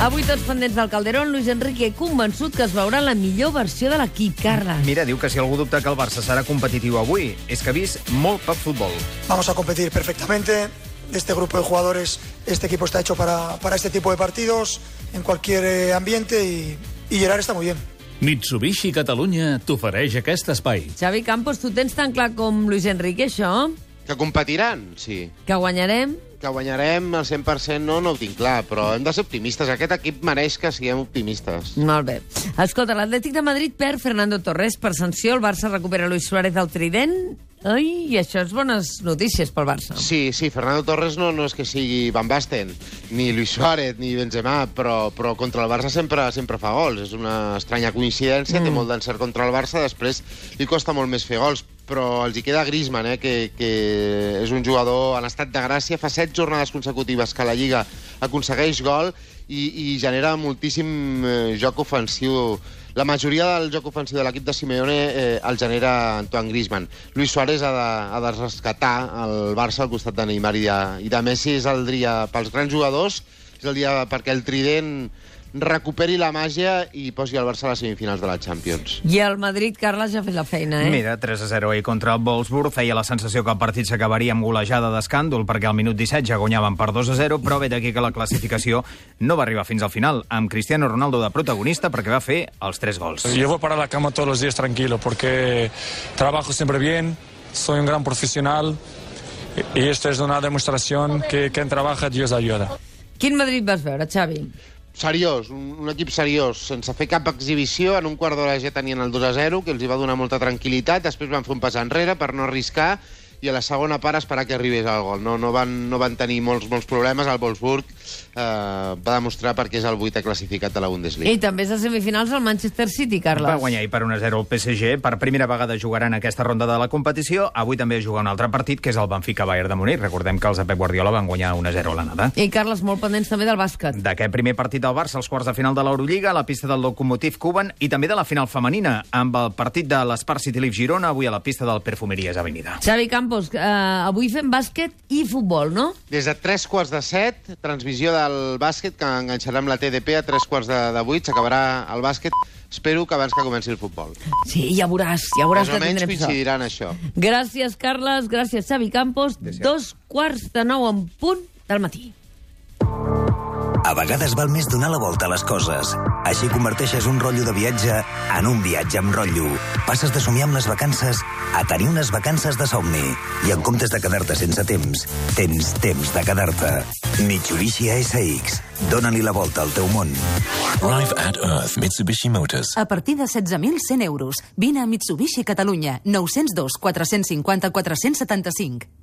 Avui tots pendents del Calderón, Luis Enrique convençut que es veurà la millor versió de l'equip, Carles. Mira, diu que si algú dubta que el Barça serà competitiu avui, és que ha vist molt poc futbol. Vamos a competir perfectamente. Este grupo de jugadores, este equipo está hecho para, para este tipo de partidos, en cualquier eh, ambiente y, y Gerard está muy bien. Mitsubishi Catalunya t'ofereix aquest espai. Xavi Campos, tu tens tan clar com Luis Enrique, això? Que competiran, sí. Que guanyarem? Que guanyarem al 100% no, no ho tinc clar, però hem de ser optimistes. Aquest equip mereix que siguem optimistes. Molt bé. Escolta, l'Atlètic de Madrid perd Fernando Torres per sanció, el Barça recupera Luis Suárez del trident... Ai, i això és bones notícies pel Barça. Sí, sí, Fernando Torres no, no és que sigui Van Basten, ni Luis Suárez, ni Benzema, però, però contra el Barça sempre sempre fa gols. És una estranya coincidència, mm. té molt d'encert contra el Barça, després li costa molt més fer gols, però els hi queda Griezmann, eh, que, que és un jugador en estat de gràcia, fa set jornades consecutives que la Lliga aconsegueix gol i, i genera moltíssim eh, joc ofensiu la majoria del joc ofensiu de l'equip de Simeone eh, el genera Antoine Griezmann. Luis Suárez ha de, ha de rescatar el Barça al costat de Neymar i de, i de Messi. És el dia pels grans jugadors, és el dia perquè el trident recuperi la màgia i posi el Barça a les semifinals de la Champions. I el Madrid, Carles, ja ha fet la feina, eh? Mira, 3 a 0 ahir contra el Wolfsburg. Feia la sensació que el partit s'acabaria amb golejada d'escàndol perquè al minut 17 ja guanyaven per 2 a 0, però ve d'aquí que la classificació no va arribar fins al final, amb Cristiano Ronaldo de protagonista perquè va fer els 3 gols. Yo voy para la cama todos los días tranquilo porque trabajo siempre bien, soy un gran profesional y esto es una demostración que quien trabaja Dios ayuda. Quin Madrid vas veure, Xavi? Seriós, un, un equip seriós, sense fer cap exhibició, en un quart d'hora ja tenien el 2 a 0, que els hi va donar molta tranquil·litat, després van fer un pas enrere per no arriscar, i a la segona part esperar que arribés el gol. No, no, van, no van tenir molts, molts problemes. El Wolfsburg eh, va demostrar perquè és el vuitè classificat de la Bundesliga. I també és a semifinals el Manchester City, Carles. Va guanyar ahir per 1-0 el PSG. Per primera vegada jugaran aquesta ronda de la competició. Avui també juga un altre partit, que és el Benfica-Bayern de Múnich. Recordem que els de Pep Guardiola van guanyar 1-0 a l'anada. I, Carles, molt pendents també del bàsquet. D'aquest primer partit del Barça, als quarts de final de l'Eurolliga, a la pista del Lokomotiv Cuban, i també de la final femenina, amb el partit de l'Espar City Leaf Girona, avui a la pista del Perfumeries Avenida. Xavi Campos, eh, avui fem bàsquet i futbol, no? Des de tres quarts de set, transmissió del bàsquet, que enganxarem la TDP a tres quarts de, de vuit, s'acabarà el bàsquet. Espero que abans que comenci el futbol. Sí, ja veuràs, ja veuràs Més que tindrem sort. coincidiran això. Gràcies, Carles, gràcies, Xavi Campos. Dos quarts de nou en punt del matí. A vegades val més donar la volta a les coses. Així converteixes un rotllo de viatge en un viatge amb rotllo. Passes de somiar amb les vacances a tenir unes vacances de somni. I en comptes de quedar-te sense temps, tens temps de quedar-te. Mitsubishi ASX. Dóna-li la volta al teu món. Arrive at Earth Mitsubishi Motors. A partir de 16.100 euros. Vine a Mitsubishi Catalunya. 902 450 475.